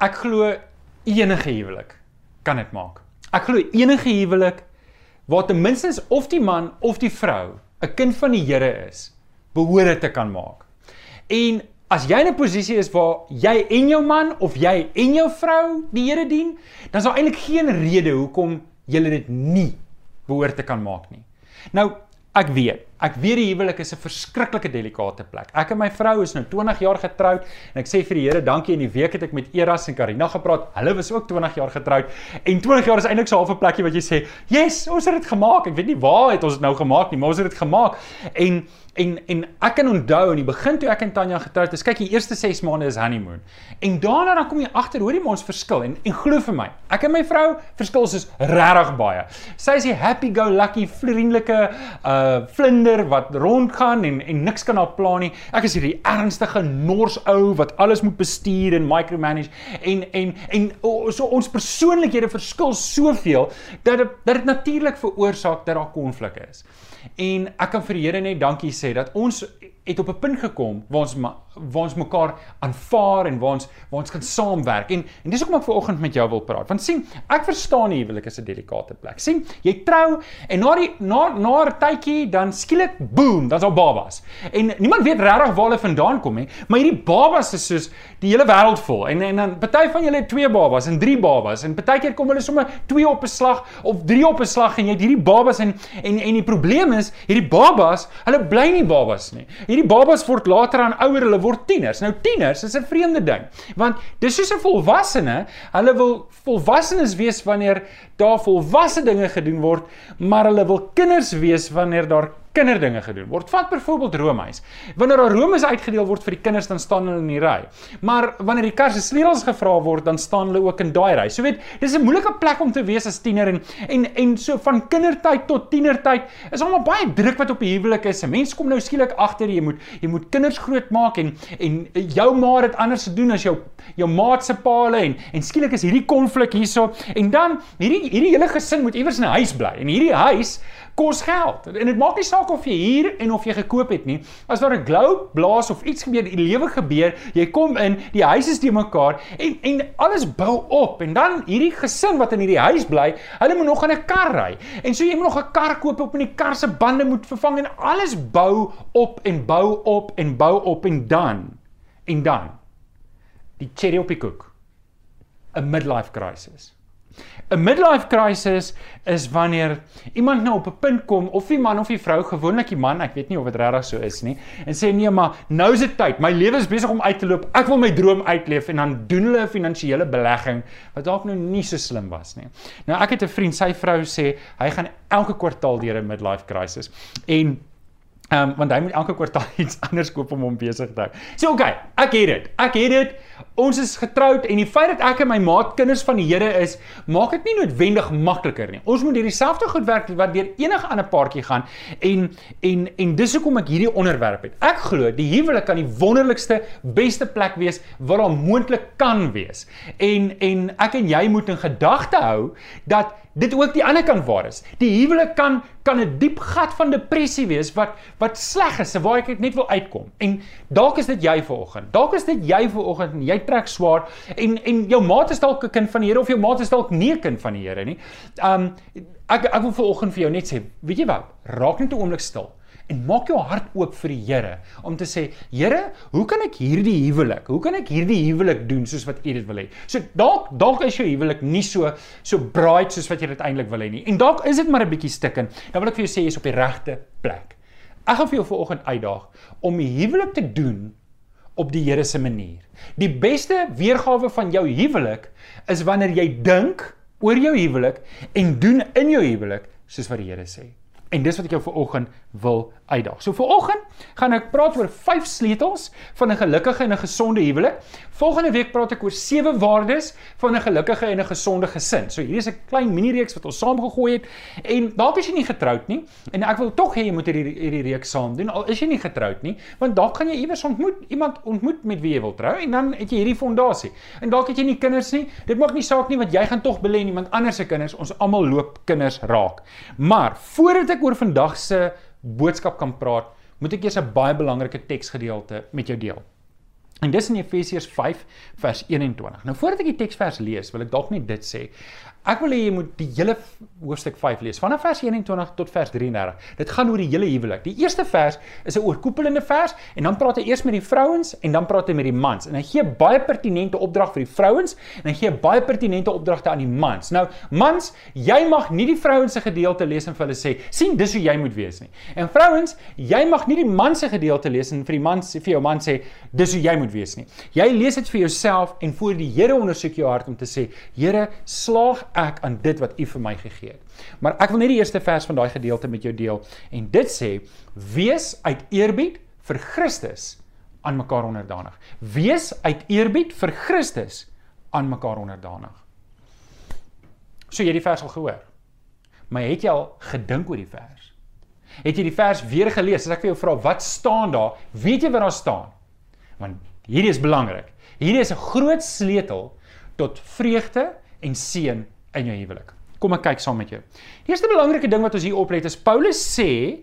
ek glo enige huwelik kan dit maak. Ek glo enige huwelik waar ten minste of die man of die vrou 'n kind van die Here is, behoort dit te kan maak. En as jy in 'n posisie is waar jy en jou man of jy en jou vrou die Here dien, dan is daar eintlik geen rede hoekom jy dit nie behoort te kan maak nie. Nou, ek weet Ek weet die huwelik is 'n verskriklike delikate plek. Ek en my vrou is nou 20 jaar getroud en ek sê vir die Here dankie in die week het ek met Eras en Karina gepraat. Hulle was ook 20 jaar getroud en 20 jaar is eintlik so 'n half 'n plekkie wat jy sê, "Yes, ons het dit gemaak." Ek weet nie waar het ons dit nou gemaak nie, maar ons het dit gemaak. En en en ek kan onthou in die begin toe ek en Tanya getroud is, kyk die eerste 6 maande is honeymoon. En daarna dan kom jy agter, hoorie ons verskil en en glo vir my, ek en my vrou verskil soos regtig baie. Sy is die happy go lucky, vriendelike uh vlinder wat rondgaan en en niks kan haar pla nie. Ek is hierdie ernstige nors ou wat alles moet bestuur en micromanage en en en so ons persoonlikhede verskil soveel dat dit dat dit natuurlik veroorsaak dat daar konflik is. En ek kan vir die Here net dankie sê dat ons het op 'n punt gekom waar ons waar ons mekaar aanvaar en waar ons waar ons kan saamwerk. En en dis hoekom ek vanoggend met jou wil praat. Want sien, ek verstaan die huwelik is 'n delikate plek. sien, jy trou en na die na na 'n tydjie dan skielik boom, dan's al babas. En niemand weet regtig waar hulle vandaan kom nie, maar hierdie babas is soos die hele wêreld vol. En en dan party van julle het twee babas en drie babas en partykeer kom hulle sommer twee op 'n slag of drie op 'n slag en jy het hierdie babas en en en die probleem is, hierdie babas, hulle bly nie babas nie. Hierdie babas word later aan ouer, hulle word tieners. Nou tieners is 'n vreemde ding, want dis soos 'n volwassene, hulle wil volwassenes wees wanneer daar volwasse dinge gedoen word, maar hulle wil kinders wees wanneer daar kinderdinge gedoen word. Vat byvoorbeeld roomhuis. Wanneer daar roomhuis uitgedeel word vir die kinders, dan staan hulle in die ry. Maar wanneer die kar se sleutels gevra word, dan staan hulle ook in daai ry. So weet, dis 'n moeilike plek om te wees as tiener en en en so van kindertyd tot tienertyd is almal baie druk wat op die huwelik is. 'n Mens kom nou skielik agter jy moet jy moet kinders grootmaak en en jou ma het anders te doen as jou jou maat se paale en en skielik is hierdie konflik hierso en dan hierdie hierdie hele gesin moet iewers in 'n huis bly. En hierdie huis kos geld. En dit maak nie saak of jy hier en of jy gekoop het nie. As daar 'n globe blaas of iets gebeur, die lewe gebeur, jy kom in, die huis is te mekaar en en alles bou op. En dan hierdie gesin wat in hierdie huis bly, hulle moet nog in 'n kar ry. En so jy moet nog 'n kar koop op en die kar se bande moet vervang en alles bou op en bou op en bou op en dan en dan die cherry op die koek. 'n midlife crisis. 'n Midlife crisis is wanneer iemand nou op 'n punt kom of die man of die vrou, gewoonlik die man, ek weet nie of dit regtig so is nie, en sê nee, maar nou is dit tyd. My lewe is besig om uit te loop. Ek wil my droom uitleef en dan doen hulle 'n finansiële belegging wat dalk nou nie so slim was nie. Nou ek het 'n vriend, sy vrou sê hy gaan elke kwartaal deur 'n midlife crisis. En Ehm um, want hy moet elke kwartaal iets anders koop om hom besig te hou. Sê so, okay, ek het dit. Ek het dit. Ons is getroud en die feit dat ek en my maat kinders van die Here is, maak dit nie noodwendig makliker nie. Ons moet hierdie selfde goed werk wat deur enige ander paartjie gaan en en en dis hoekom ek hierdie onderwerp het. Ek glo die huwelik kan die wonderlikste, beste plek wees wat daar moontlik kan wees. En en ek en jy moet in gedagte hou dat dit ook die ander kant waar is. Die huwelik kan kan 'n diep gat van depressie wees wat wat sleg is, waar ek net wil uitkom. En dalk is dit jy vanoggend. Dalk is dit jy vanoggend en jy trek swaar en en jou maat is dalk 'n kind van die Here of jou maat is dalk nie 'n kind van die Here nie. Um ek ek wil vanoggend vir jou net sê, weet jy wat? Raak net 'n oomblik stil en maak jou hart oop vir die Here om te sê, Here, hoe kan ek hierdie huwelik, hoe kan ek hierdie huwelik doen soos wat U dit wil hê? So dalk dalk is jou huwelik nie so so bright soos wat jy dit eintlik wil hê nie. En dalk is dit maar 'n bietjie stikken. Dan wil ek vir jou sê jy's op die regte plek. Ek gaan vir jou vanoggend uitdaag om die huwelik te doen op die Here se manier. Die beste weergawe van jou huwelik is wanneer jy dink oor jou huwelik en doen in jou huwelik soos wat die Here sê. En dis wat ek jou vanoggend wil uitdaag. So vanoggend gaan ek praat oor vyf sleutels van 'n gelukkige en 'n gesonde huwelik. Volgende week praat ek oor sewe waardes van 'n gelukkige en 'n gesonde gesin. So hierdie is 'n klein mini reeks wat ons saamgegooi het en dalk is jy nie getroud nie en ek wil tog hê jy moet hierdie hierdie reeks saam doen al is jy nie getroud nie, want dalk gaan jy iewers ontmoet iemand ontmoet met wie jy wil trou en dan het jy hierdie fondasie. En dalk het jy nie kinders nie. Dit maak nie saak nie want jy gaan tog belê in iemand anders se kinders. Ons almal loop kinders raak. Maar voordat ek oor vandag se boodskap kan praat, moet ek eers 'n baie belangrike teksgedeelte met jou deel. En dis in Efesiërs 5 vers 21. Nou voordat ek die teksvers lees, wil ek dalk net dit sê. Ek wil hê jy moet die hele hoofstuk 5 lees, vanaf vers 21 tot vers 33. Dit gaan oor die hele huwelik. Die eerste vers is 'n oorkoepelende vers en dan praat hy eers met die vrouens en dan praat hy met die mans. En hy gee baie pertinente opdrag vir die vrouens en hy gee baie pertinente opdragte aan die mans. Nou, mans, jy mag nie die vrouens se gedeelte lees en vir hulle sê, "Sien, dis hoe jy moet wees nie." En vrouens, jy mag nie die man se gedeelte lees en vir die mans vir jou man sê, "Dis hoe jy moet wees nie." Jy lees dit vir jouself en voor die Here ondersoek jou hart om te sê, "Here, slaag ek aan dit wat U vir my gegee het. Maar ek wil net die eerste vers van daai gedeelte met jou deel en dit sê wees uit eerbied vir Christus aan mekaar onderdanig. Wees uit eerbied vir Christus aan mekaar onderdanig. So jy het die vers al gehoor. Maar het jy al gedink oor die vers? Het jy die vers weer gelees? As ek vir jou vra wat staan daar, weet jy wat daar staan? Want hierdie is belangrik. Hierdie is 'n groot sleutel tot vreugde en seën in jou huwelik. Kom ek kyk saam met jou. Die eerste belangrike ding wat ons hier oplet is Paulus sê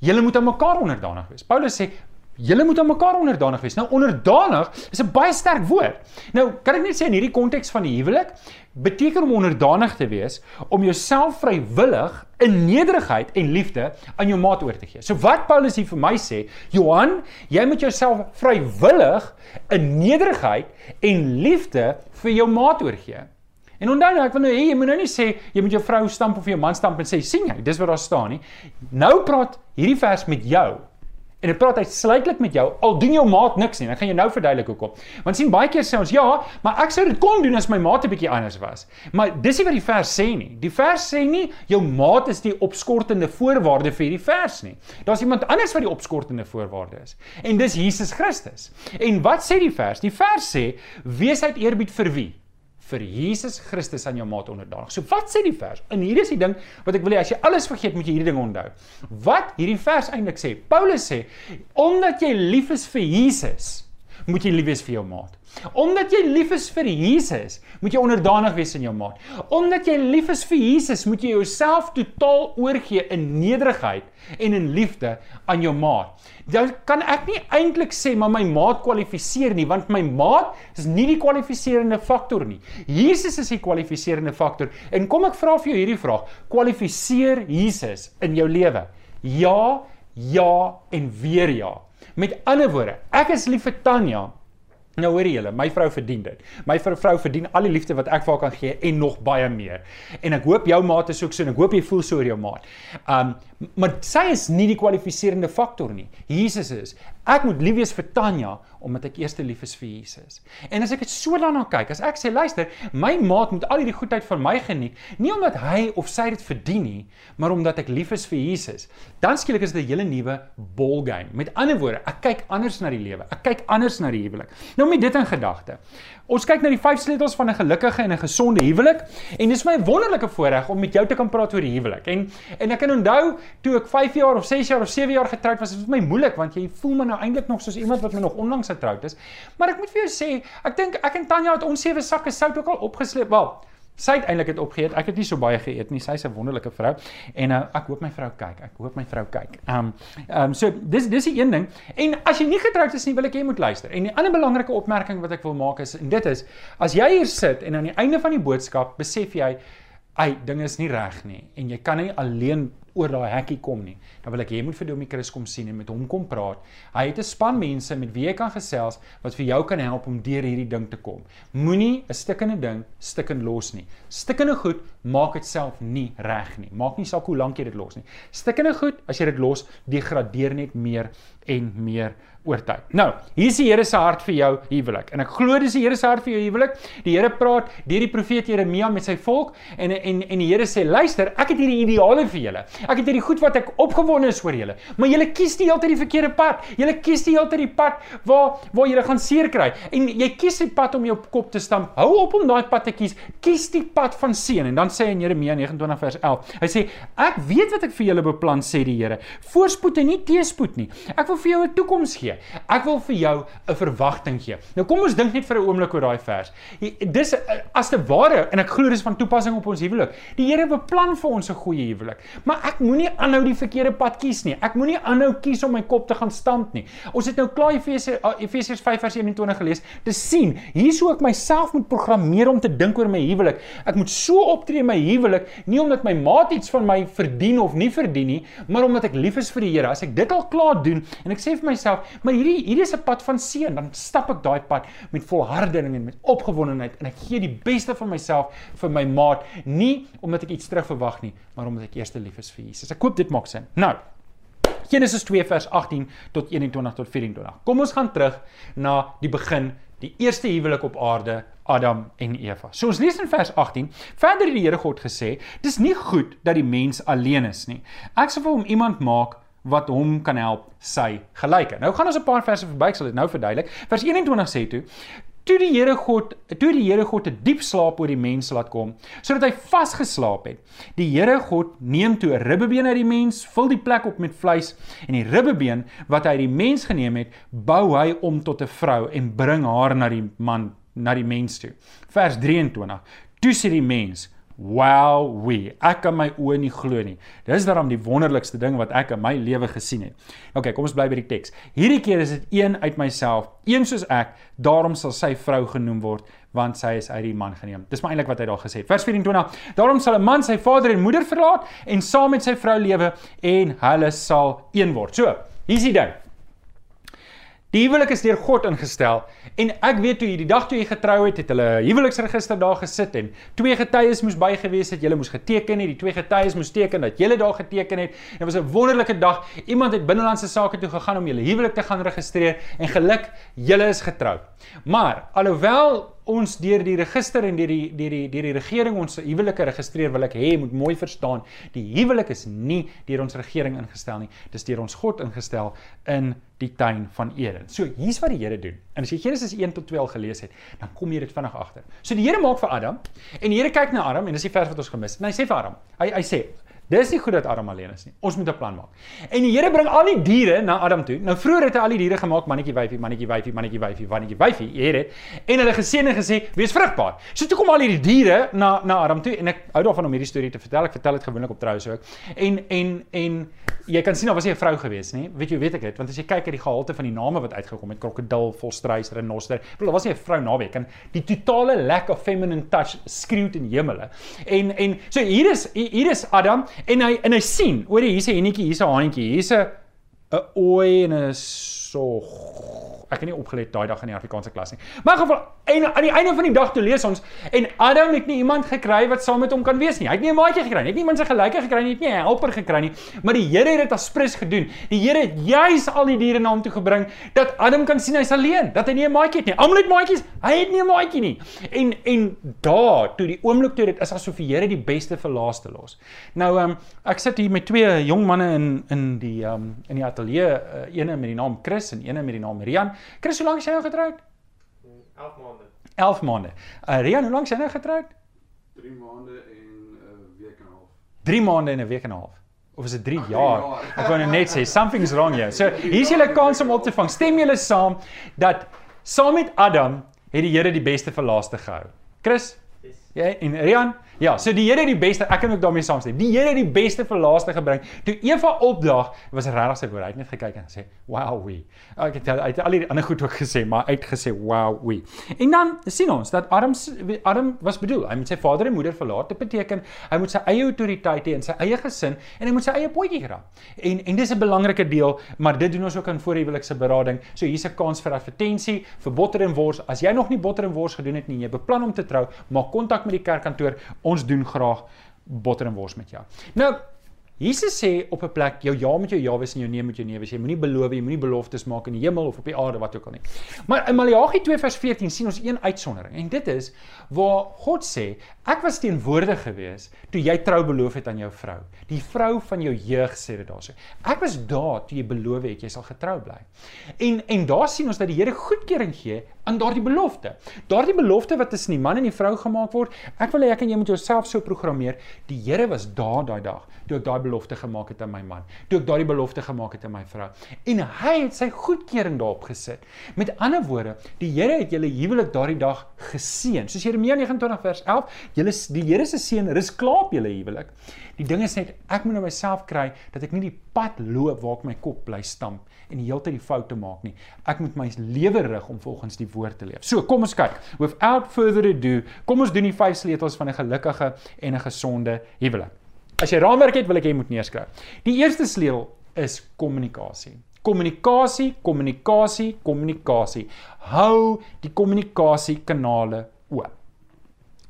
julle moet aan mekaar onderdanig wees. Paulus sê julle moet aan mekaar onderdanig wees. Nou onderdanig is 'n baie sterk woord. Nou kan ek net sê in hierdie konteks van die huwelik beteken om onderdanig te wees om jouself vrywillig in nederigheid en liefde aan jou maat oor te gee. So wat Paulus hier vir my sê, Johan, jy moet jouself vrywillig in nederigheid en liefde vir jou maat oorgee. En onthou nou, ek wil nou hê jy moet nou nie sê jy moet jou vrou stamp of jou man stamp en sê sien jy, dis wat daar staan nie. Nou praat hierdie vers met jou. En dit praat uitsluitlik met jou. Al doen jou maat niks nie. Ek gaan jou nou verduidelik hoekom. Want sien baie keer sê ons ja, maar ek sou dit kon doen as my maat 'n bietjie anders was. Maar dis nie wat die vers sê nie. Die vers sê nie jou maat is die opskortende voorwaarde vir hierdie vers nie. Daar's iemand anders wat die opskortende voorwaarde is. En dis Jesus Christus. En wat sê die vers? Die vers sê wees uit eerbied vir wie? Vir Jesus Christus aan jou maat onderdanig. So wat sê die vers? En hier is die ding wat ek wil hê as jy alles vergeet, moet jy hierdie ding onthou. Wat hierdie vers eintlik sê? Paulus sê omdat jy lief is vir Jesus, moet jy lief wees vir jou maat. Omdat jy lief is vir Jesus, moet jy onderdanig wees aan jou maat. Omdat jy lief is vir Jesus, moet jy jouself totaal oorgee in nederigheid en in liefde aan jou maat. Dan kan ek nie eintlik sê maar my maat kwalifiseer nie, want my maat is nie die kwalifiserende faktor nie. Jesus is die kwalifiserende faktor. En kom ek vra vir jou hierdie vraag: Kwalifiseer Jesus in jou lewe? Ja, ja en weer ja. Met ander woorde, ek is lief vir Tanya, Nou hoor julle, my vrou verdien dit. My vrou verdien al die liefde wat ek vir haar kan gee en nog baie meer. En ek hoop jou maat is ook so en ek hoop jy voel so oor jou maat. Um maar sy is nie die kwalifiserende faktor nie. Jesus is. Ek moet lief wees vir Tanya omdat ek eers lief is vir Jesus. En as ek dit so daarna kyk, as ek sê luister, my maat moet al hierdie goedheid van my geniet, nie omdat hy of sy dit verdien nie, maar omdat ek lief is vir Jesus. Dan skielik is dit 'n hele nuwe ball game. Met ander woorde, ek kyk anders na die lewe. Ek kyk anders na die huwelik. Nou met dit in gedagte. Ons kyk na die vyf sleutels van 'n gelukkige en 'n gesonde huwelik en dis my wonderlike voorreg om met jou te kan praat oor die huwelik. En en ek kan onthou toe ek 5 jaar of 6 jaar of 7 jaar getroud was, dit was my moeilik want jy voel my eintlik nog soos iemand wat my nog onlangs getroud is. Maar ek moet vir jou sê, ek dink ek en Tanya het ons sewe sakke sout ook al opgesleep. Wel, Sy het eintlik dit opgeëet. Ek het nie so baie geëet nie. Sy's 'n wonderlike vrou. En uh, ek hoop my vrou kyk. Ek hoop my vrou kyk. Ehm um, ehm um, so dis dis die een ding. En as jy nie getroud is nie, wil ek jy moet luister. En die ander belangrike opmerking wat ek wil maak is en dit is as jy hier sit en aan die einde van die boodskap besef jy, "Ag, dinge is nie reg nie." En jy kan nie alleen oor daai hekkie kom nie. Dan wil ek jy moet vir Domie Chris kom sien en met hom kom praat. Hy het 'n span mense met wie jy kan gesels wat vir jou kan help om deur hierdie ding te kom. Moenie 'n stikkende ding stikken los nie. Stikkende goed maak dit self nie reg nie. Maak nie saak hoe lank jy dit los nie. Stikkende goed, as jy dit los, degradeer net meer en meer oor tyd. Nou, hier is die Here se hart vir jou huwelik. En ek glo dis die Here se hart vir jou huwelik. Die Here praat deur die profeet Jeremia met sy volk en en en die Here sê, "Luister, ek het hierdie ideale vir julle. Ek het hierdie goed wat ek opgewonde is oor julle. Maar julle kies die hele tyd die verkeerde pad. Julle kies die hele tyd die pad waar waar julle gaan seer kry. En jy kies die pad om jou kop te stamp. Hou op om daai pad te kies. Kies die pad van seën. En dan sê hy in Jeremia 29 vers 11. Hy sê ek weet wat ek vir julle beplan sê die Here. Voorspoed en nie teëspoed nie. Ek wil vir jou 'n toekoms gee. Ek wil vir jou 'n verwagting gee. Nou kom ons dink net vir 'n oomblik oor daai vers. Dis as te ware en ek glo dis van toepassing op ons huwelik. Die Here beplan vir ons 'n goeie huwelik. Maar ek moenie aanhou die verkeerde pad kies nie. Ek moenie aanhou kies om my kop te gaan stamp nie. Ons het nou klaar Efesiërs Efesiërs 5 vers 21 gelees. Te sien, hier sou ek myself moet programmeer om te dink oor my huwelik. Ek moet so optree in my huwelik, nie omdat my maat iets van my verdien of nie verdien nie, maar omdat ek lief is vir die Here. As ek dit al klaar doen en ek sê vir myself, maar hierdie hierdie is 'n pad van seën, dan stap ek daai pad met volharding en met opgewondenheid en ek gee die beste van myself vir my maat, nie omdat ek iets terugverwag nie, maar omdat ek eers lief is vir Jesus. Ek hoop dit maak sin. Nou, Genesis 2 vers 18 tot 21 tot 24. Kom ons gaan terug na die begin, die eerste huwelik op aarde, Adam en Eva. So ons lees in vers 18, verder het die Here God gesê, dis nie goed dat die mens alleen is nie. Ek sal vir hom iemand maak wat hom kan help sy gelyke. Nou gaan ons 'n paar verse verby, ek sal dit nou verduidelik. Vers 21 sê toe: Toe die Here God, toe die Here God 'n diep slaap oor die mens laat kom, sodat hy vasgeslaap het. Die Here God neem toe 'n ribbebeen uit die mens, vul die plek op met vleis en die ribbebeen wat hy uit die mens geneem het, bou hy om tot 'n vrou en bring haar na die man, na die mens toe. Vers 23. Toe sê die mens: Wow, we. Ek kan my oë nie glo nie. Dis daarom die wonderlikste ding wat ek in my lewe gesien het. OK, kom ons bly by die teks. Hierdie keer is dit een uit myself, een soos ek, daarom sal sy vrou genoem word want sy is uit die man geneem. Dis maar eintlik wat hy daar gesê het. Vers 24. Daarom sal 'n man sy vader en moeder verlaat en saam met sy vrou lewe en hulle sal een word. So, hier's die ding. Die huwelik is deur God ingestel en ek weet toe hierdie dag toe jy getrou het, het hulle huweliksregister daar gesit en twee getuies moes by gewees het. Julle moes geteken het. Die twee getuies moes teken dat julle daar geteken het. Dit was 'n wonderlike dag. Iemand het binnelandse sake toe gegaan om julle huwelik te gaan registreer en geluk, julle is getroud. Maar alhoewel ons deur die register en deur die deur die deur die regering ons huwelike registreer wil ek hê moet mooi verstaan die huwelik is nie deur ons regering ingestel nie dis deur ons God ingestel in die tuin van Eden. So hier's wat die Here doen. En as jy Genesis 1 tot 12 gelees het, dan kom jy dit vinnig agter. So die Here maak vir Adam en die Here kyk na Adam en dis die vers wat ons gemis. En hy sê vir Adam, hy hy sê Dis nie goed dat Adam alleen is nie. Ons moet 'n plan maak. En die Here bring al die diere na Adam toe. Nou vroeër het hy al die diere gemaak, mannetjie wyfie, mannetjie wyfie, mannetjie wyfie, mannetjie wyfie, jy het dit. En hulle geseën en gesê, "Wees vrugbaar." So toe kom al hierdie diere na na Adam toe en ek hou daarvan om hierdie storie te vertel. Ek vertel dit gewoonlik op troue so ook. En en en jy kan sien daar was nie 'n vrou gewees nie. Weet jy, weet ek dit, want as jy kyk at die gehalte van die name wat uitgekom het, krokodil, volstruis, renoster, daar was nie 'n vrou naweek en die totale lack of feminine touch skreeu in hemele. En en so hier is hier is Adam en hy en hy sien, hoor jy, hier's 'n hennetjie, hier's 'n haantjie, hier's 'n ooi en 'n so ek het nie opgelet daai dag in die Afrikaanse klas nie. Maar in geval en aan die einde van die dag toe lees ons en Adam het nie iemand gekry wat saam met hom kan wees nie. Hy het nie 'n maatjie gekry nie. Hy het nie iemand se gelyke gekry nie. Hy het nie 'n helper gekry nie. Maar die Here het dit as prys gedoen. Die Here het juis al die diere na hom toe gebring dat Adam kan sien hy's alleen, dat hy nie 'n maatjie het nie. Almal het maatjies. Hy het nie 'n maatjie nie. En en daar, toe die oomblik toe dit is asof die Here die beste vir laaste los. Nou ehm um, ek sit hier met twee jong manne in in die ehm um, in die ateljee, uh, eene met die naam Chris en eene met die naam Rian. Chris, hoe lank is jy nou getroud? 11 maande. 11 maande. Uh Rian, hoe lank is jy nou getroud? 3 maande en 'n week en 'n half. 3 maande en 'n week en 'n half. Of is dit 3 Ag, jaar? drie jaar. Ek wou nou net sê something's wrong here. So, hier's julle kans om op te vang. Stem julle saam dat saam met Adam het die Here die beste vir laaste gehou. Chris, Yes. jy en Rian? Ja, so die Here het die beste, ek kan ook daarmee saamstem. Die Here het die beste vir laaste gebring. Toe Eva opdaag, was regtig sy woord. Hy het net gekyk en gesê, "Wow, we." Ek het het al die ander goed ook gesê, maar hy het gesê, "Wow, we." En dan sien ons dat Adam Adam was bedoel, hy moet sy vader en moeder verlaat. Dit beteken hy moet sy eie autoriteit hê in sy eie gesin en hy moet sy eie potjie graaf. En en dis 'n belangrike deel, maar dit doen ons ook in voorhuwelikse berading. So hier's 'n kans vir advertensie vir botter en wors. As jy nog nie botter en wors gedoen het nie, jy beplan om te trou, maak kontak met die kerkkantoor. Ons doen graag botter en wors met jou. Nou Jesus sê op 'n plek jou ja met jou ja wees en jou nee met jou nee wees. Jy moenie beloof, jy moenie beloftes maak in die hemel of op die aarde wat ook al nie. Maar in Maleagi 2 vers 14 sien ons een uitsondering en dit is waar God sê ek was teenwoordig gewees toe jy trou beloof het aan jou vrou. Die vrou van jou jeug sê dit daarso. Ek was daar toe jy beloof het jy sal getrou bly. En en daar sien ons dat die Here goedkeuring gee aan daardie belofte. Daardie belofte wat tussen die man en die vrou gemaak word, ek wil hê ek en jy moet jouself so programmeer. Die Here was daar daai dag toe ek daai belofte gemaak het aan my man, toe ek daardie belofte gemaak het aan my vrou. En hy het sy goedkeuring daarop gesit. Met ander woorde, die Here het julle huwelik daardie dag geseën. Soos Jeremia 29 vers 11, julle die Here se seën rus klaar op julle huwelik. Die ding is net ek moet nou myself kry dat ek nie die pad loop waar ek my kop bly stamp en die hele tyd die foute maak nie. Ek moet my lewe rig om volgens die woord te leef. So, kom ons kyk. Without further ado, kom ons doen die vyf sleutels van 'n gelukkige en 'n gesonde huwelik. As jy raamwerk het, wil ek jy moet neerskryf. Die eerste sleutel is kommunikasie. Kommunikasie, kommunikasie, kommunikasie. Hou die kommunikasiekanale oop.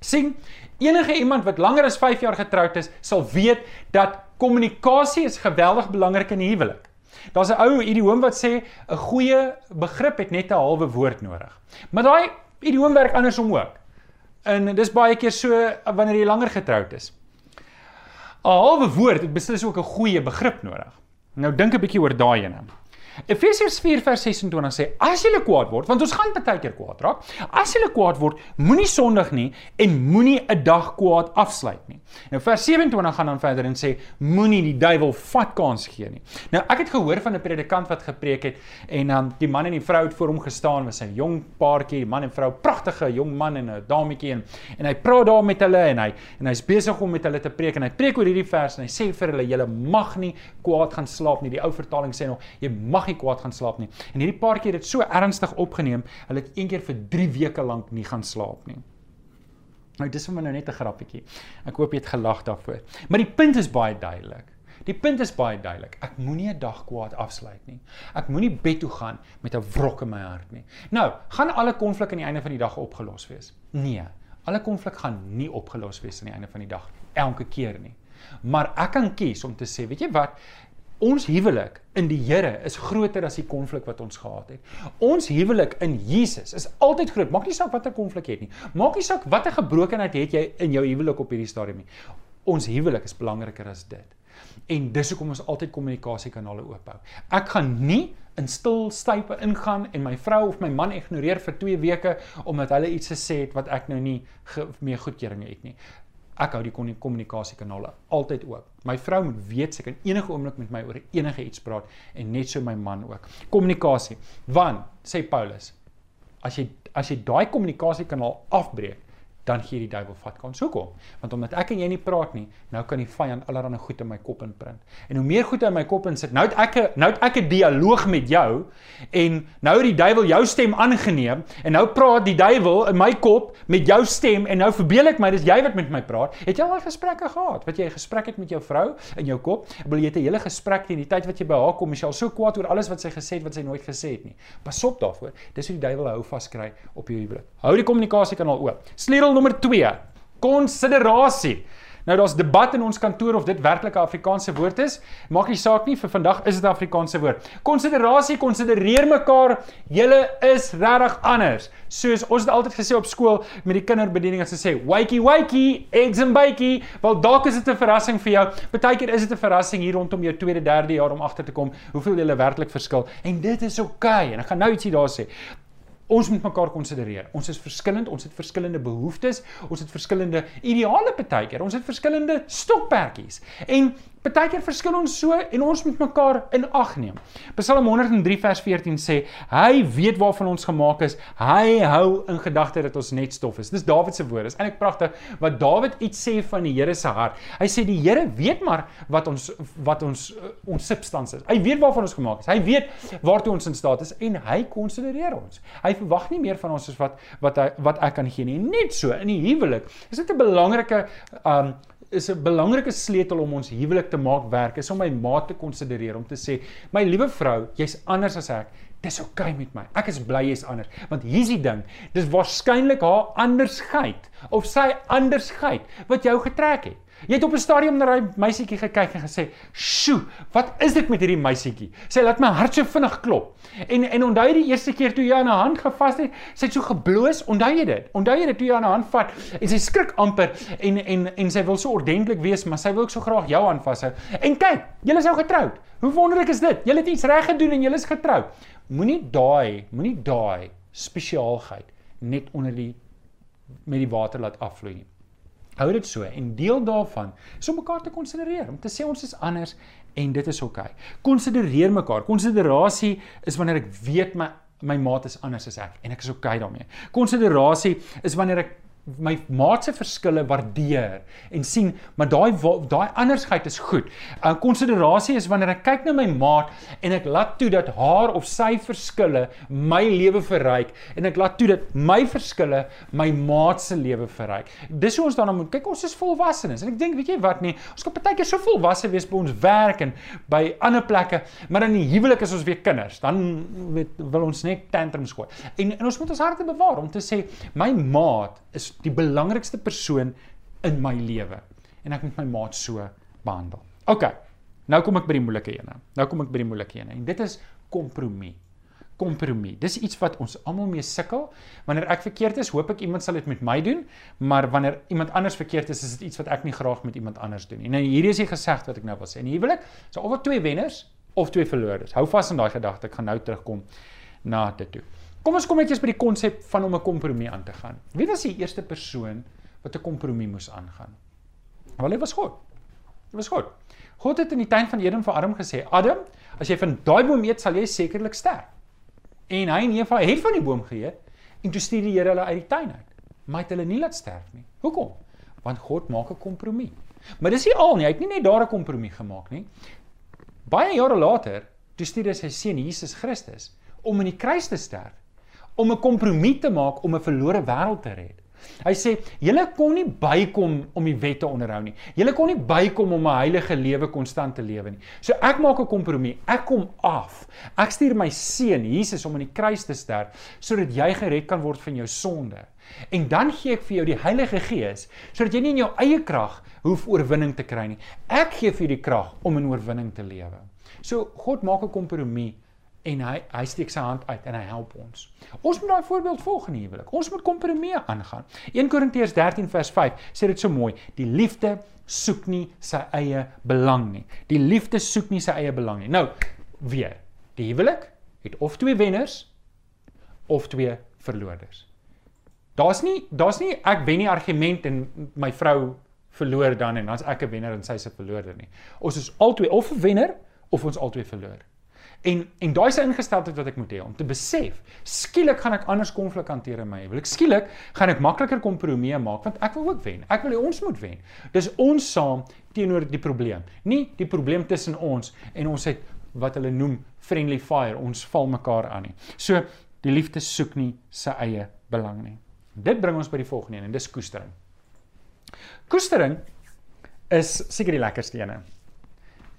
sien enige iemand wat langer as 5 jaar getroud is, sal weet dat kommunikasie is geweldig belangrik in 'n huwelik. Daar's 'n ou idioom wat sê 'n goeie begrip het net 'n halwe woord nodig. Maar daai idioom werk andersom ook. En dis baie keer so wanneer jy langer getroud is. 'n Halwe woord het beslis ook 'n goeie begrip nodig. Nou dink 'n bietjie oor daai ene. Efesiërs 4 vers 26 sê as jy kwaad word, want ons gaan baie keer kwaad raak. As jy kwaad word, moenie sondig nie en moenie 'n dag kwaad afsluit nie. Nou vers 27 gaan dan verder en sê moenie die duiwel vat kans gee nie. Nou ek het gehoor van 'n predikant wat gepreek het en um, die man en die vrou het voor hom gestaan met sy jong paartjie, man en vrou, pragtige jong man en 'n dametjie en en hy praat daar met hulle en hy en hy's besig om met hulle te preek en hy preek oor hierdie vers en hy sê vir hulle julle mag nie kwaad gaan slaap nie. Die ou vertaling sê nog jy mag nie kwaad gaan slaap nie. En hierdie paartjie het dit so ernstig opgeneem, hulle het een keer vir 3 weke lank nie gaan slaap nie. Nou dis vir my nou net 'n grappietjie. Ek hoop jy het gelag daarvoor. Maar die punt is baie duidelik. Die punt is baie duidelik. Ek moenie 'n dag kwaad afsluit nie. Ek moenie bed toe gaan met 'n wrok in my hart nie. Nou, gaan alle konflik aan die einde van die dag opgelos wees? Nee. Alle konflik gaan nie opgelos wees aan die einde van die dag elke keer nie. Maar ek kan kies om te sê, weet jy wat? Ons huwelik in die Here is groter as die konflik wat ons gehad het. Ons huwelik in Jesus is altyd groot. Maak nie saak watter konflik jy het nie. Maak nie saak watter gebrokenheid het jy in jou huwelik op hierdie stadium nie. Ons huwelik is belangriker as dit. En dis hoekom ons altyd kommunikasiekanale oop hou. Ek gaan nie in stil stype ingaan en my vrou of my man ignoreer vir 2 weke omdat hulle iets gesê het wat ek nou nie mee goedkeuring het nie ek hou die kommunikasiekanale altyd oop. My vrou moet weet sy kan enige oomblik met my oor enige iets praat en net so my man ook. Kommunikasie. Want sê Paulus, as jy as jy daai kommunikasiekanaal afbreek, dan gee die duiwel vat kans. Hoekom? Want omdat ek en jy nie praat nie, nou kan die vyand allerlei goed in my kop inprint. En hoe meer goed in my kop insit, nou het ek nou het ek 'n dialoog met jou en nou het die duiwel jou stem aangeneem en nou praat die duiwel in my kop met jou stem en nou verbeel ek my dis jy wat met my praat. Het jy al gesprekke gehad? Wat jy 'n gesprek het met jou vrou in jou kop? Wil jy 'n hele gesprek teen die tyd wat jy by haar kom, is jy al so kwaad oor alles wat sy gesê het wat sy nooit gesê het nie. Pas op daarvoor. Dis hoe die duiwel hou vaskry op jou huwelik. Hou die kommunikasiekanaal oop. Sleutel nommer 2. Konsiderasie. Nou daar's debat in ons kantoor of dit werklik 'n Afrikaanse woord is. Maak nie saak nie, vir vandag is dit 'n Afrikaanse woord. Konsiderasie, konsidereer mekaar, julle is regtig anders. Soos ons het altyd gesê op skool met die kinderbediening as hulle sê, "Wakey wakey, eggs and bakey." Wel dalk is dit 'n verrassing vir jou. Partykeer is dit 'n verrassing hier rondom jou tweede, derde jaar om agter te kom hoeveel julle werklik verskil. En dit is oukei. Okay. En ek gaan nou ietsie daar sê. Ons moet mekaar konsidereer. Ons is verskillend, ons het verskillende behoeftes, ons het verskillende ideale partykeer, ons het verskillende stokperdjies. En Partykeer verskil ons so en ons moet mekaar in ag neem. Psalm 103 vers 14 sê: Hy weet waarvan ons gemaak is. Hy hou in gedagte dat ons net stof is. Dis Dawid se woorde. Dis eintlik pragtig wat Dawid iets sê van die Here se hart. Hy sê die Here weet maar wat ons wat ons ons substansie is. Hy weet waarvan ons gemaak is. Hy weet waartoe ons in staat is en hy konsidereer ons. Hy verwag nie meer van ons as wat wat hy wat ek kan gee nie. Net so in die huwelik. Is dit 'n belangrike um is 'n belangrike sleutel om ons huwelik te maak werk is om my maat te konsidereer om te sê my liewe vrou jy's anders as ek. Dis oukei okay met my. Ek is bly jy's anders. Want hier's die ding dis waarskynlik haar andersheid of sy andersheid wat jou getrek het Jy het op 'n stadium na daai meisietjie gekyk en gesê, "Sjoe, wat is dit met hierdie meisietjie? Sy laat my hart so vinnig klop." En en onthou jy die eerste keer toe jy aan haar hand gevas het, sy het so gebloos, onthou jy dit? Onthou jy dit toe jy aan haar hand vat en sy skrik amper en en en sy wil so ordentlik wees, maar sy wil ook so graag jou aanvashou. En kyk, julle is nou getroud. Hoe wonderlik is dit? Julle het iets reg gedoen en julle is getroud. Moenie daai, moenie daai spesiaalheid net onder die met die water laat afvloei nie. Hou dit so en deel daarvan is om mekaar te konsidereer, om te sê ons is anders en dit is oukei. Okay. Konsidereer mekaar. Konsiderasie is wanneer ek weet my my maat is anders as ek en ek is oukei okay daarmee. Konsiderasie is wanneer ek my maat se verskille waardeer en sien maar daai daai andersheid is goed. 'n uh, Konsiderasie is wanneer ek kyk na my maat en ek laat toe dat haar of sy verskille my lewe verryk en ek laat toe dat my verskille my maat se lewe verryk. Dis hoe ons daarna moet kyk. Ons is volwassenes en ek dink weet jy wat nie, ons kan baie keer so volwasse wees by ons werk en by ander plekke, maar in die huwelik is ons weer kinders. Dan weet wil ons net tantrums gooi. En en ons moet ons harte bewaar om te sê my maat is die belangrikste persoon in my lewe en ek moet my maat so behandel. OK. Nou kom ek by die moeilike ene. Nou kom ek by die moeilike ene en dit is kompromie. Kompromie. Dis iets wat ons almal mee sukkel. Wanneer ek verkeerd is, hoop ek iemand sal dit met my doen, maar wanneer iemand anders verkeerd is, is dit iets wat ek nie graag met iemand anders doen nie. Nou hierdie is die gesegde wat ek nou wil sê. In huwelik, so of twee wenners of twee verloorders. Hou vas aan daai gedagte. Ek gaan nou terugkom na dit toe. Kom ons kom net eers by die konsep van om 'n kompromie aan te gaan. Wie was die eerste persoon wat 'n kompromie moes aangaan? Wel, dit was God. Dit was God. God het in die tuin van Eden vir Adam gesê: "Adam, as jy van daai boom eet, sal jy sekerlik sterf." En hy en Eva het van die boom geëet en toe stuur die Here hulle uit die tuin uit. Maar het hulle nie laat sterf nie. Hoekom? Want God maak 'n kompromie. Maar dis nie al nie, hy het nie net daar 'n kompromie gemaak nie. Baie jare later, toe stuur hy sy seun Jesus Christus om in die kruis te sterf om 'n kompromie te maak om 'n verlore wêreld te red. Hy sê, julle kon nie bykom om die wet te onderhou nie. Julle kon nie bykom om 'n heilige lewe konstant te lewe nie. So ek maak 'n kompromie. Ek kom af. Ek stuur my seun Jesus om aan die kruis te sterf sodat jy gered kan word van jou sonde. En dan gee ek vir jou die Heilige Gees sodat jy nie in jou eie krag hoef oorwinning te kry nie. Ek gee vir jou die krag om in oorwinning te lewe. So God maak 'n kompromie en hy hy steek sy hand uit en hy help ons. Ons moet daai voorbeeld volg in die huwelik. Ons moet kompromie aangaan. 1 Korintiërs 13 vers 5 sê dit so mooi: Die liefde soek nie sy eie belang nie. Die liefde soek nie sy eie belang nie. Nou, weer. Die huwelik het of twee wenners of twee verloorders. Daar's nie daar's nie ek wen nie argument en my vrou verloor dan en dan's ek 'n wenner en sy's 'n verloorder nie. Ons is albei of 'n wenner of ons albei verloor. En en daai se ingesteldheid wat ek moet hê om te besef, skielik gaan ek anders konflik hanteer in my huwelik. Skielik gaan ek makliker kompromieë maak want ek wil ook wen. Ek wil hê ons moet wen. Dis ons saam teenoor die probleem. Nie die probleem tussen ons en ons het wat hulle noem friendly fire. Ons val mekaar aan nie. So die liefde soek nie sy eie belang nie. Dit bring ons by die volgende een en dis koestering. Koestering is seker die lekkerste een.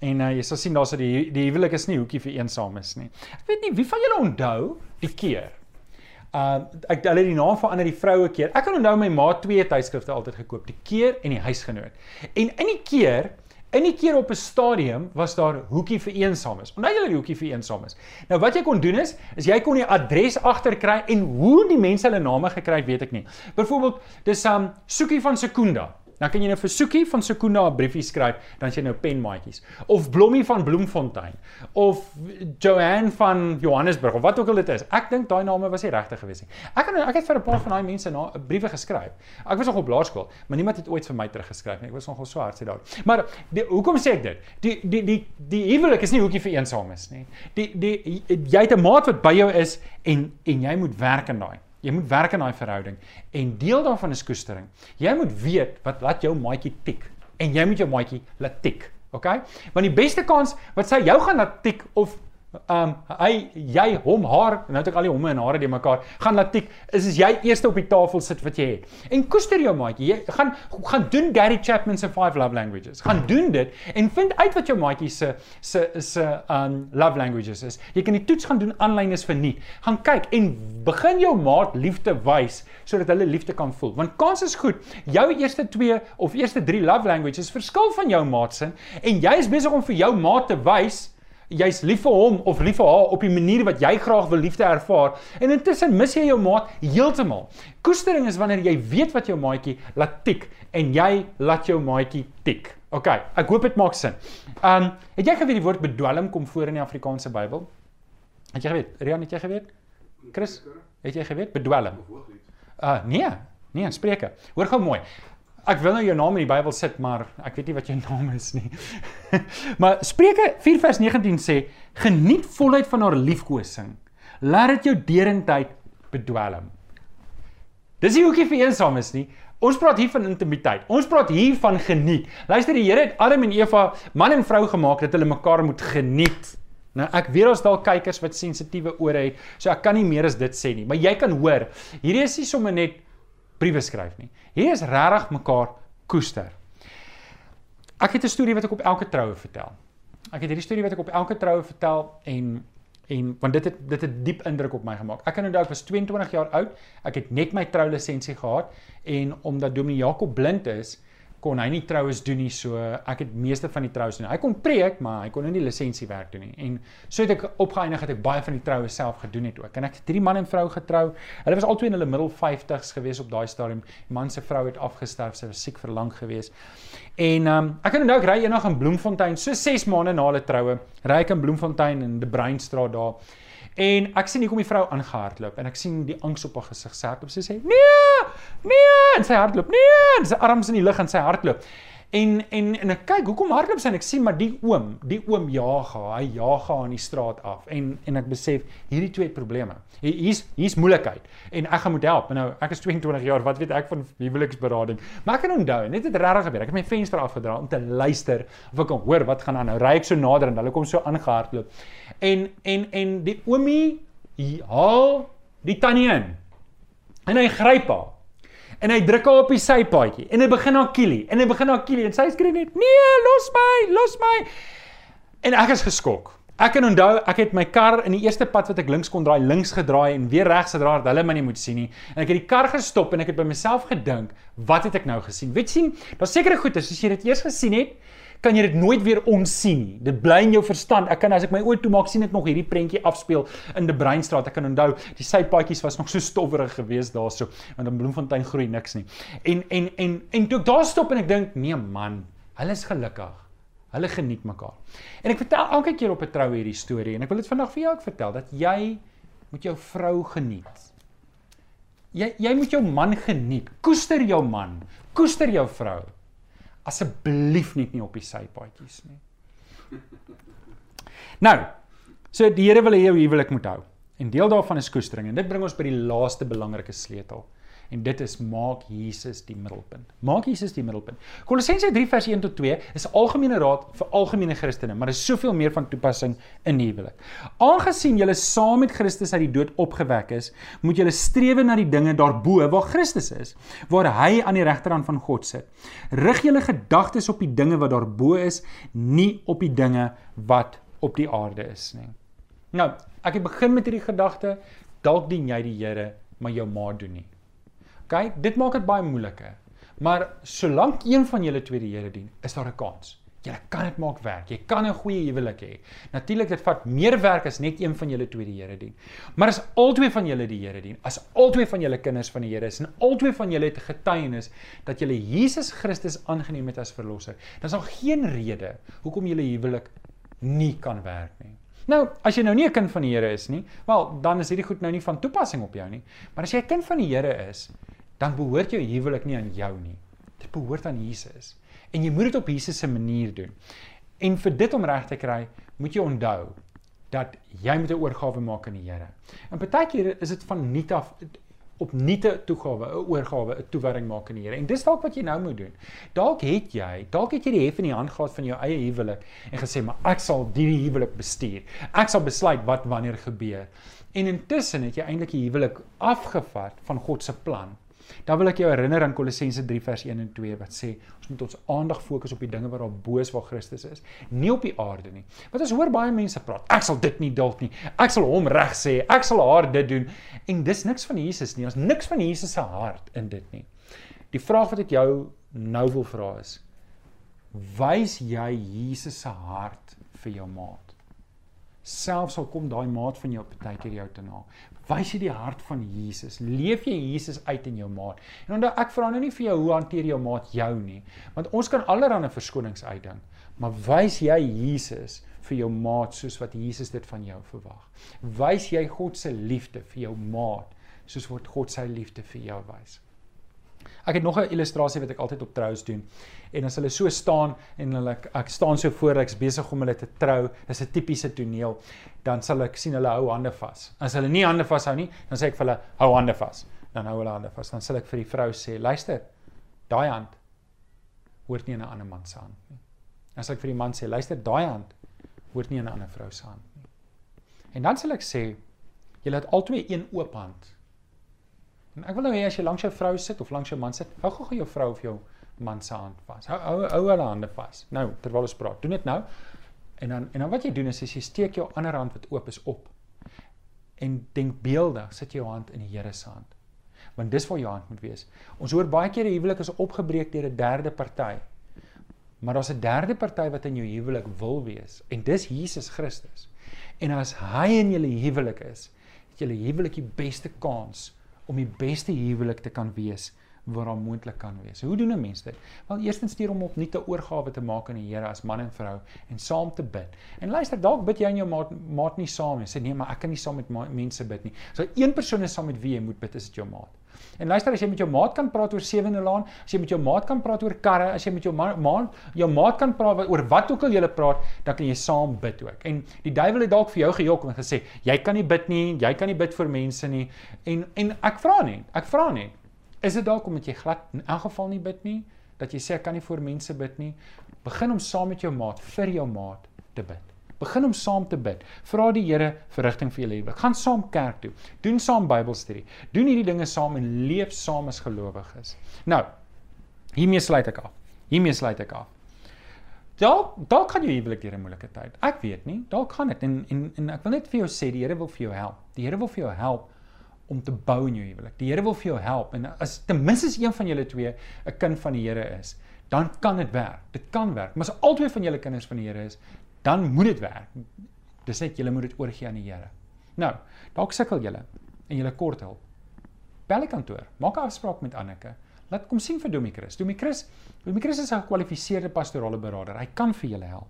En uh, jy sal sien daar's die die huwelik is nie hoekie vir eensames nie. Ek weet nie wie van julle onthou die keer. Uh ek hulle die naam verander die vroue keer. Ek kan onthou my ma twee tydskrifte altyd gekoop, die keer en die huisgenoot. En in die keer In die keer op 'n stadium was daar hoekie vir eensames. Onthou julle die hoekie vir eensames? Nou wat jy kon doen is, is jy kon die adres agterkry en hoe die mense hulle name gekry het, weet ek nie. Byvoorbeeld, dis um Soekie van Sekunda. Dan kan jy nou vir Soekie van Sekunda 'n briefie skryf, dan jy nou penmaatjies. Of Blommie van Bloemfontein of Joanne van Johannesburg of wat ook al dit is. Ek dink daai name was nie regtig gewees nie. Ek het ek het vir 'n paar van daai mense na briewe geskryf. Ek was nog op laerskool, maar niemand het ooit vir my teruggeskryf nie. Ek was nogal so hard sê daar. Maar die, hoekom sê ek dit? Die die die die huwelik is nie hoekie vir eensames nie. Die die jy het 'n maat wat by jou is en en jy moet werk aan daai. Jy moet werk aan daai verhouding en deel daarvan is koestering. Jy moet weet wat laat jou maatjie tik en jy moet jou maatjie laat tik. OK? Want die beste kans wat sy jou gaan laat tik of Um hy jy hom haar nou het ek al die homme en hare die mekaar gaan laat tik is as jy eers op die tafel sit wat jy het. En koester jou maatjie. Jy gaan gaan doen Gary Chapman se 5 love languages. Gaan doen dit en vind uit wat jou maatjie se se se um love languages is. Jy kan die toets gaan doen aanlyn is verniet. Gaan kyk en begin jou maat liefde wys sodat hulle liefde kan voel. Want kans is goed. Jou eerste 2 of eerste 3 love languages verskil van jou maat se en jy is besig om vir jou maat te wys jy's lief vir hom of lief vir haar op die manier wat jy graag wil liefde ervaar en intussen mis jy jou maat heeltemal. Koestering is wanneer jy weet wat jou maatjie laat tik en jy laat jou maatjie tik. OK, ek hoop dit maak sin. Um het jy geweet die woord bedwelm kom voor in die Afrikaanse Bybel? Het jy geweet? Rian, het jy geweet? Chris, het jy geweet bedwelm? Uh nee, nee, Spreuke. Hoor gou mooi. Ek wil nou jou naam in die Bybel sit, maar ek weet nie wat jou naam is nie. maar Spreuke 4 vers 19 sê: "Geniet volheid van haar liefkosing. Laat dit jou derendheid bedwelm." Dis nie hoekie vir eensaam is nie. Ons praat hier van intimiteit. Ons praat hier van geniet. Luister, die Here het Adam en Eva man en vrou gemaak dat hulle mekaar moet geniet. Nou ek weet ons dalk kykers wat sensitiewe ore het, so ek kan nie meer as dit sê nie, maar jy kan hoor, hierdie is nie sommer net briewe skryf nie. Hier is regtig mekaar koester. Ek het 'n storie wat ek op elke troue vertel. Ek het hierdie storie wat ek op elke troue vertel en en want dit het dit het diep indruk op my gemaak. Ek kan onthou ek was 22 jaar oud. Ek het net my troulisensie gehad en omdat Dominee Jakob blind is, kon hy nie troues doen nie. So ek het meeste van die troues doen. Hy kon preek, maar hy kon nie die lisensie werk doen nie. En so het ek opgeëindig het ek baie van die troue self gedoen het ook. En ek het drie man en vrou getrou. Hulle was albei in hulle middel 50s gewees op daai stadium. Die man se vrou het afgesterf, sy was siek vir lank gewees. En ehm um, ek kan ek ry eendag in Bloemfontein, so 6 maande na hulle troue, ry ek in Bloemfontein in die Breinstraat daar. En ek sien hier kom die vrou aangehardloop en ek sien die angs op haar gesig sê hardloop. Sy sê: "Nee! Nee!" En sy hardloop. "Nee!" En sy arms in die lug en sy hardloop. En en en ek kyk, hoekom hardloop sy en ek sien maar die oom, die oom jaag haar, hy jaag haar in die straat af. En en ek besef hierdie twee probleme. Hier's hier's moeilikheid en ek gaan moet help. En nou ek is 22 jaar, wat weet ek van huweliksberading? Maar ek kan onthou, net het regtig gebeur. Ek het my venster afgedra om te luister of ek kan hoor wat gaan aan. Nou ry ek so nader en hulle kom so aangehardloop. En en en die oomie haal die tannie in. En hy gryp haar. En hy druk haar op die sypaadjie en hy begin haar kielie en hy begin haar kielie en sy skree net: "Nee, los my, los my." En ek is geskok. Ek kan onthou, ek het my kar in die eerste pad wat ek links kon draai, links gedraai en weer regs gedraai dat hulle my nie moet sien nie. En ek het die kar gestop en ek het by myself gedink, wat het ek nou gesien? Weet sien, daar's sekere goeie, as jy dit eers gesien het, kan jy dit nooit weer onsien nie. Dit bly in jou verstand. Ek kan as ek my oë toemaak sien ek nog hierdie prentjie afspeel in die Breinstraat. Ek kan onthou die sypaadjies was nog so stowwerig geweest daarso want in Bloemfontein groei niks nie. En en en en toe ek daar stop en ek dink nee man, hulle is gelukkig. Hulle geniet mekaar. En ek vertel elke keer op 'n troue hierdie storie en ek wil dit vandag vir jou ook vertel dat jy moet jou vrou geniet. Jy jy moet jou man geniet. Koester jou man. Koester jou vrou asseblief net nie op die sypaadjies nie. Nou, so die Here wil hê jou huwelik moet hou. En deel daarvan is koestering en dit bring ons by die laaste belangrike sleutel. En dit is maak Jesus die middelpunt. Maak Jesus die middelpunt. Kolossense 3 vers 1 tot 2 is algemene raad vir algemene Christene, maar is soveel meer van toepassing in die huwelik. Aangesien julle saam met Christus uit die dood opgewek is, moet julle streef na die dinge daarbo waar Christus is, waar hy aan die regterhand van God sit. Rig julle gedagtes op die dinge wat daarbo is, nie op die dinge wat op die aarde is nie. Nou, ek het begin met hierdie gedagte, dalk dien jy die Here, maar jou ma doen nie. OK, dit maak dit baie moeiliker. Maar solank een van julle twee die Here dien, is daar 'n kans. Jy kan dit maak werk. Jy kan 'n goeie huwelik hê. Natuurlik dit vat meer werk as net een van julle twee die Here dien. Maar as albei van julle die Here dien, as albei van julle kinders van die Here is en albei van julle het getuienis dat julle Jesus Christus aangeneem het as verlosser, dan is daar geen rede hoekom julle huwelik nie kan werk nie. Nou, as jy nou nie 'n kind van die Here is nie, wel, dan is hierdie goed nou nie van toepassing op jou nie. Maar as jy 'n kind van die Here is, dan behoort jou huwelik nie aan jou nie. Dit behoort aan Jesus. En jy moet dit op Jesus se manier doen. En vir dit om reg te kry, moet jy onthou dat jy moet 'n oorgawe maak aan die Here. En partykeer is dit van nuut af op nuute toegawe, 'n oorgawe, 'n toewyding maak aan die Here. En dis dalk wat jy nou moet doen. Dalk het jy, dalk het jy die hef in die hand gehad van jou eie huwelik en gesê, "Maar ek sal hierdie huwelik bestuur. Ek sal besluit wat wanneer gebeur." En intussen het jy eintlik die huwelik afgevat van God se plan Dan wil ek jou herinner aan Kolossense 3 vers 1 en 2 wat sê ons moet ons aandag fokus op die dinge wat daar bo is waar Christus is, nie op die aarde nie. Want ons hoor baie mense praat, ek sal dit nie dalk nie. Ek sal hom reg sê, ek sal haar dit doen en dis niks van Jesus nie. Ons niks van Jesus se hart in dit nie. Die vraag wat ek jou nou wil vra is: Wys jy Jesus se hart vir jou maat? Selfs al kom daai maat van jou partykeer jou te na. Wys jy die hart van Jesus? Leef jy Jesus uit in jou maat? En onthou ek vra nou nie vir jou hoe hanteer jou maat jou nie, want ons kan allerlei verskonings uitdink, maar wys jy Jesus vir jou maat soos wat Jesus dit van jou verwag? Wys jy God se liefde vir jou maat soos wat God sy liefde vir jou wys? Ek het nog 'n illustrasie wat ek altyd op troues doen. En as hulle so staan en hulle ek staan so voor ek's besig om hulle te trou, dis 'n tipiese toneel, dan sal ek sien hulle hou hande vas. As hulle nie hande vashou nie, dan sê ek vir hulle hou hande vas. Dan hou hulle hande vas. Dan sal ek vir die vrou sê, luister, daai hand hoort nie in 'n ander man se hand nie. Dan sal ek vir die man sê, luister, daai hand hoort nie in 'n ander vrou se hand nie. En dan sal ek sê, julle het albei een oop hand. En ek wil nou hê as jy langs jou vrou sit of langs jou man sit, hou gou jou vrou of jou man se hand vas. Hou hou hou hulle hande vas. Nou, terwyl ons praat, doen dit nou. En dan en dan wat jy doen is, is jy steek jou ander hand wat oop is op. En denk beeldig, sit jou hand in die Here se hand. Want dis waar jou hand moet wees. Ons hoor baie keer 'n huwelik is opgebreek deur 'n derde party. Maar daar's 'n derde party wat in jou huwelik wil wees en dis Jesus Christus. En as hy in julle huwelik is, het julle huwelik die beste kans om die beste huwelik te kan wees wat daar moontlik kan wees. Hoe doen 'n mens dit? Wel, eerstens stuur hom op nie te oorgawe te maak aan die Here as man en vrou en saam te bid. En luister, dalk bid jy en jou maat maat nie saam nie. Sê nee, maar ek kan nie saam met mense bid nie. So een persoon is saam met wie jy moet bid, is dit jou maat. En luister, as jy met jou maat kan praat oor sewende laan, as jy met jou maat kan praat oor karre, as jy met jou maat jou maat kan praat oor wat ook al jy praat, dan kan jy saam bid ook. En die duiwel het dalk vir jou gejok en gesê, jy kan nie bid nie, jy kan nie bid vir mense nie. En en ek vra net, ek vra net Is dit dalk omdat jy glad in elk geval nie bid nie, dat jy sê ek kan nie vir mense bid nie? Begin om saam met jou maat vir jou maat te bid. Begin om saam te bid. Vra die Here vir rigting vir jou lewe. Gaan saam kerk toe. Doen saam Bybelstudie. Doen hierdie dinge saam en leef saam as gelowiges. Nou, hiermee sluit ek af. Hiermee sluit ek af. Dalk dalk kan jy huwelik deur 'n moeilike tyd. Ek weet nie. Dalk gaan dit en en en ek wil net vir jou sê die Here wil vir jou help. Die Here wil vir jou help om te bou in jou huwelik. Die Here wil vir jou help en as ten minste een van julle twee 'n kind van die Here is, dan kan dit werk. Dit kan werk. Maar as albei van julle kinders van die Here is, dan moet dit werk. Dis net julle moet dit oorgee aan die Here. Nou, dalk sukkel julle en julle kort hulp. Bel die kantoor. Maak 'n afspraak met Anneke. Laat kom sien vir Domie Chris. Domie Chris, Domie Chris is 'n gekwalifiseerde pastorale beraader. Hy kan vir julle help.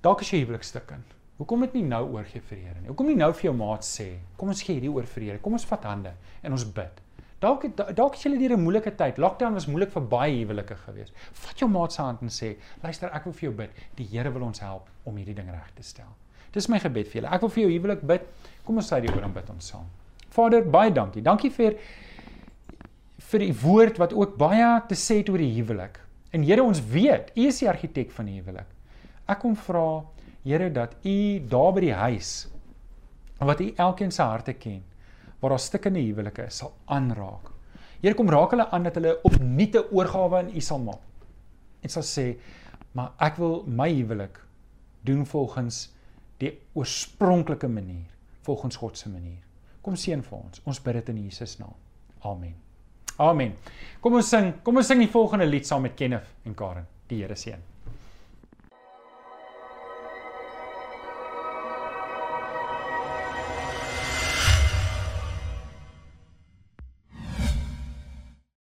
Dalk is jy huwelik stukkend. Hoekom dit nie nou oorgee vir die Here nie? Hoekom nie nou vir jou maat sê, kom ons gee hierdie oor vir die Here. Kom ons vat hande en ons bid. Dalk dalk is julle deur 'n moeilike tyd. Lockdown was moeilik vir baie huwelike geweest. Vat jou maat se hand en sê, "Luister, ek wil vir jou bid. Die Here wil ons help om hierdie ding reg te stel." Dis my gebed vir julle. Ek wil vir jou huwelik bid. Kom ons sê die oor en bid ons saam. Vader, baie dankie. Dankie vir vir die woord wat ook baie te sê het oor die huwelik. En Here, ons weet, U is die argitek van die huwelik. Ek kom vra Here dat U daar by die huis wat U elkeen se harte ken, waar daar stikkende huwelike is, sal aanraak. Here kom raak hulle aan dat hulle opnuut 'n oorgawe aan U sal maak. En sal sê, "Maar ek wil my huwelik doen volgens die oorspronklike manier, volgens God se manier." Kom seën vir ons. Ons bid dit in Jesus naam. Amen. Amen. Kom ons sing, kom ons sing die volgende lied saam met Kenneth en Karen. Die Here seën.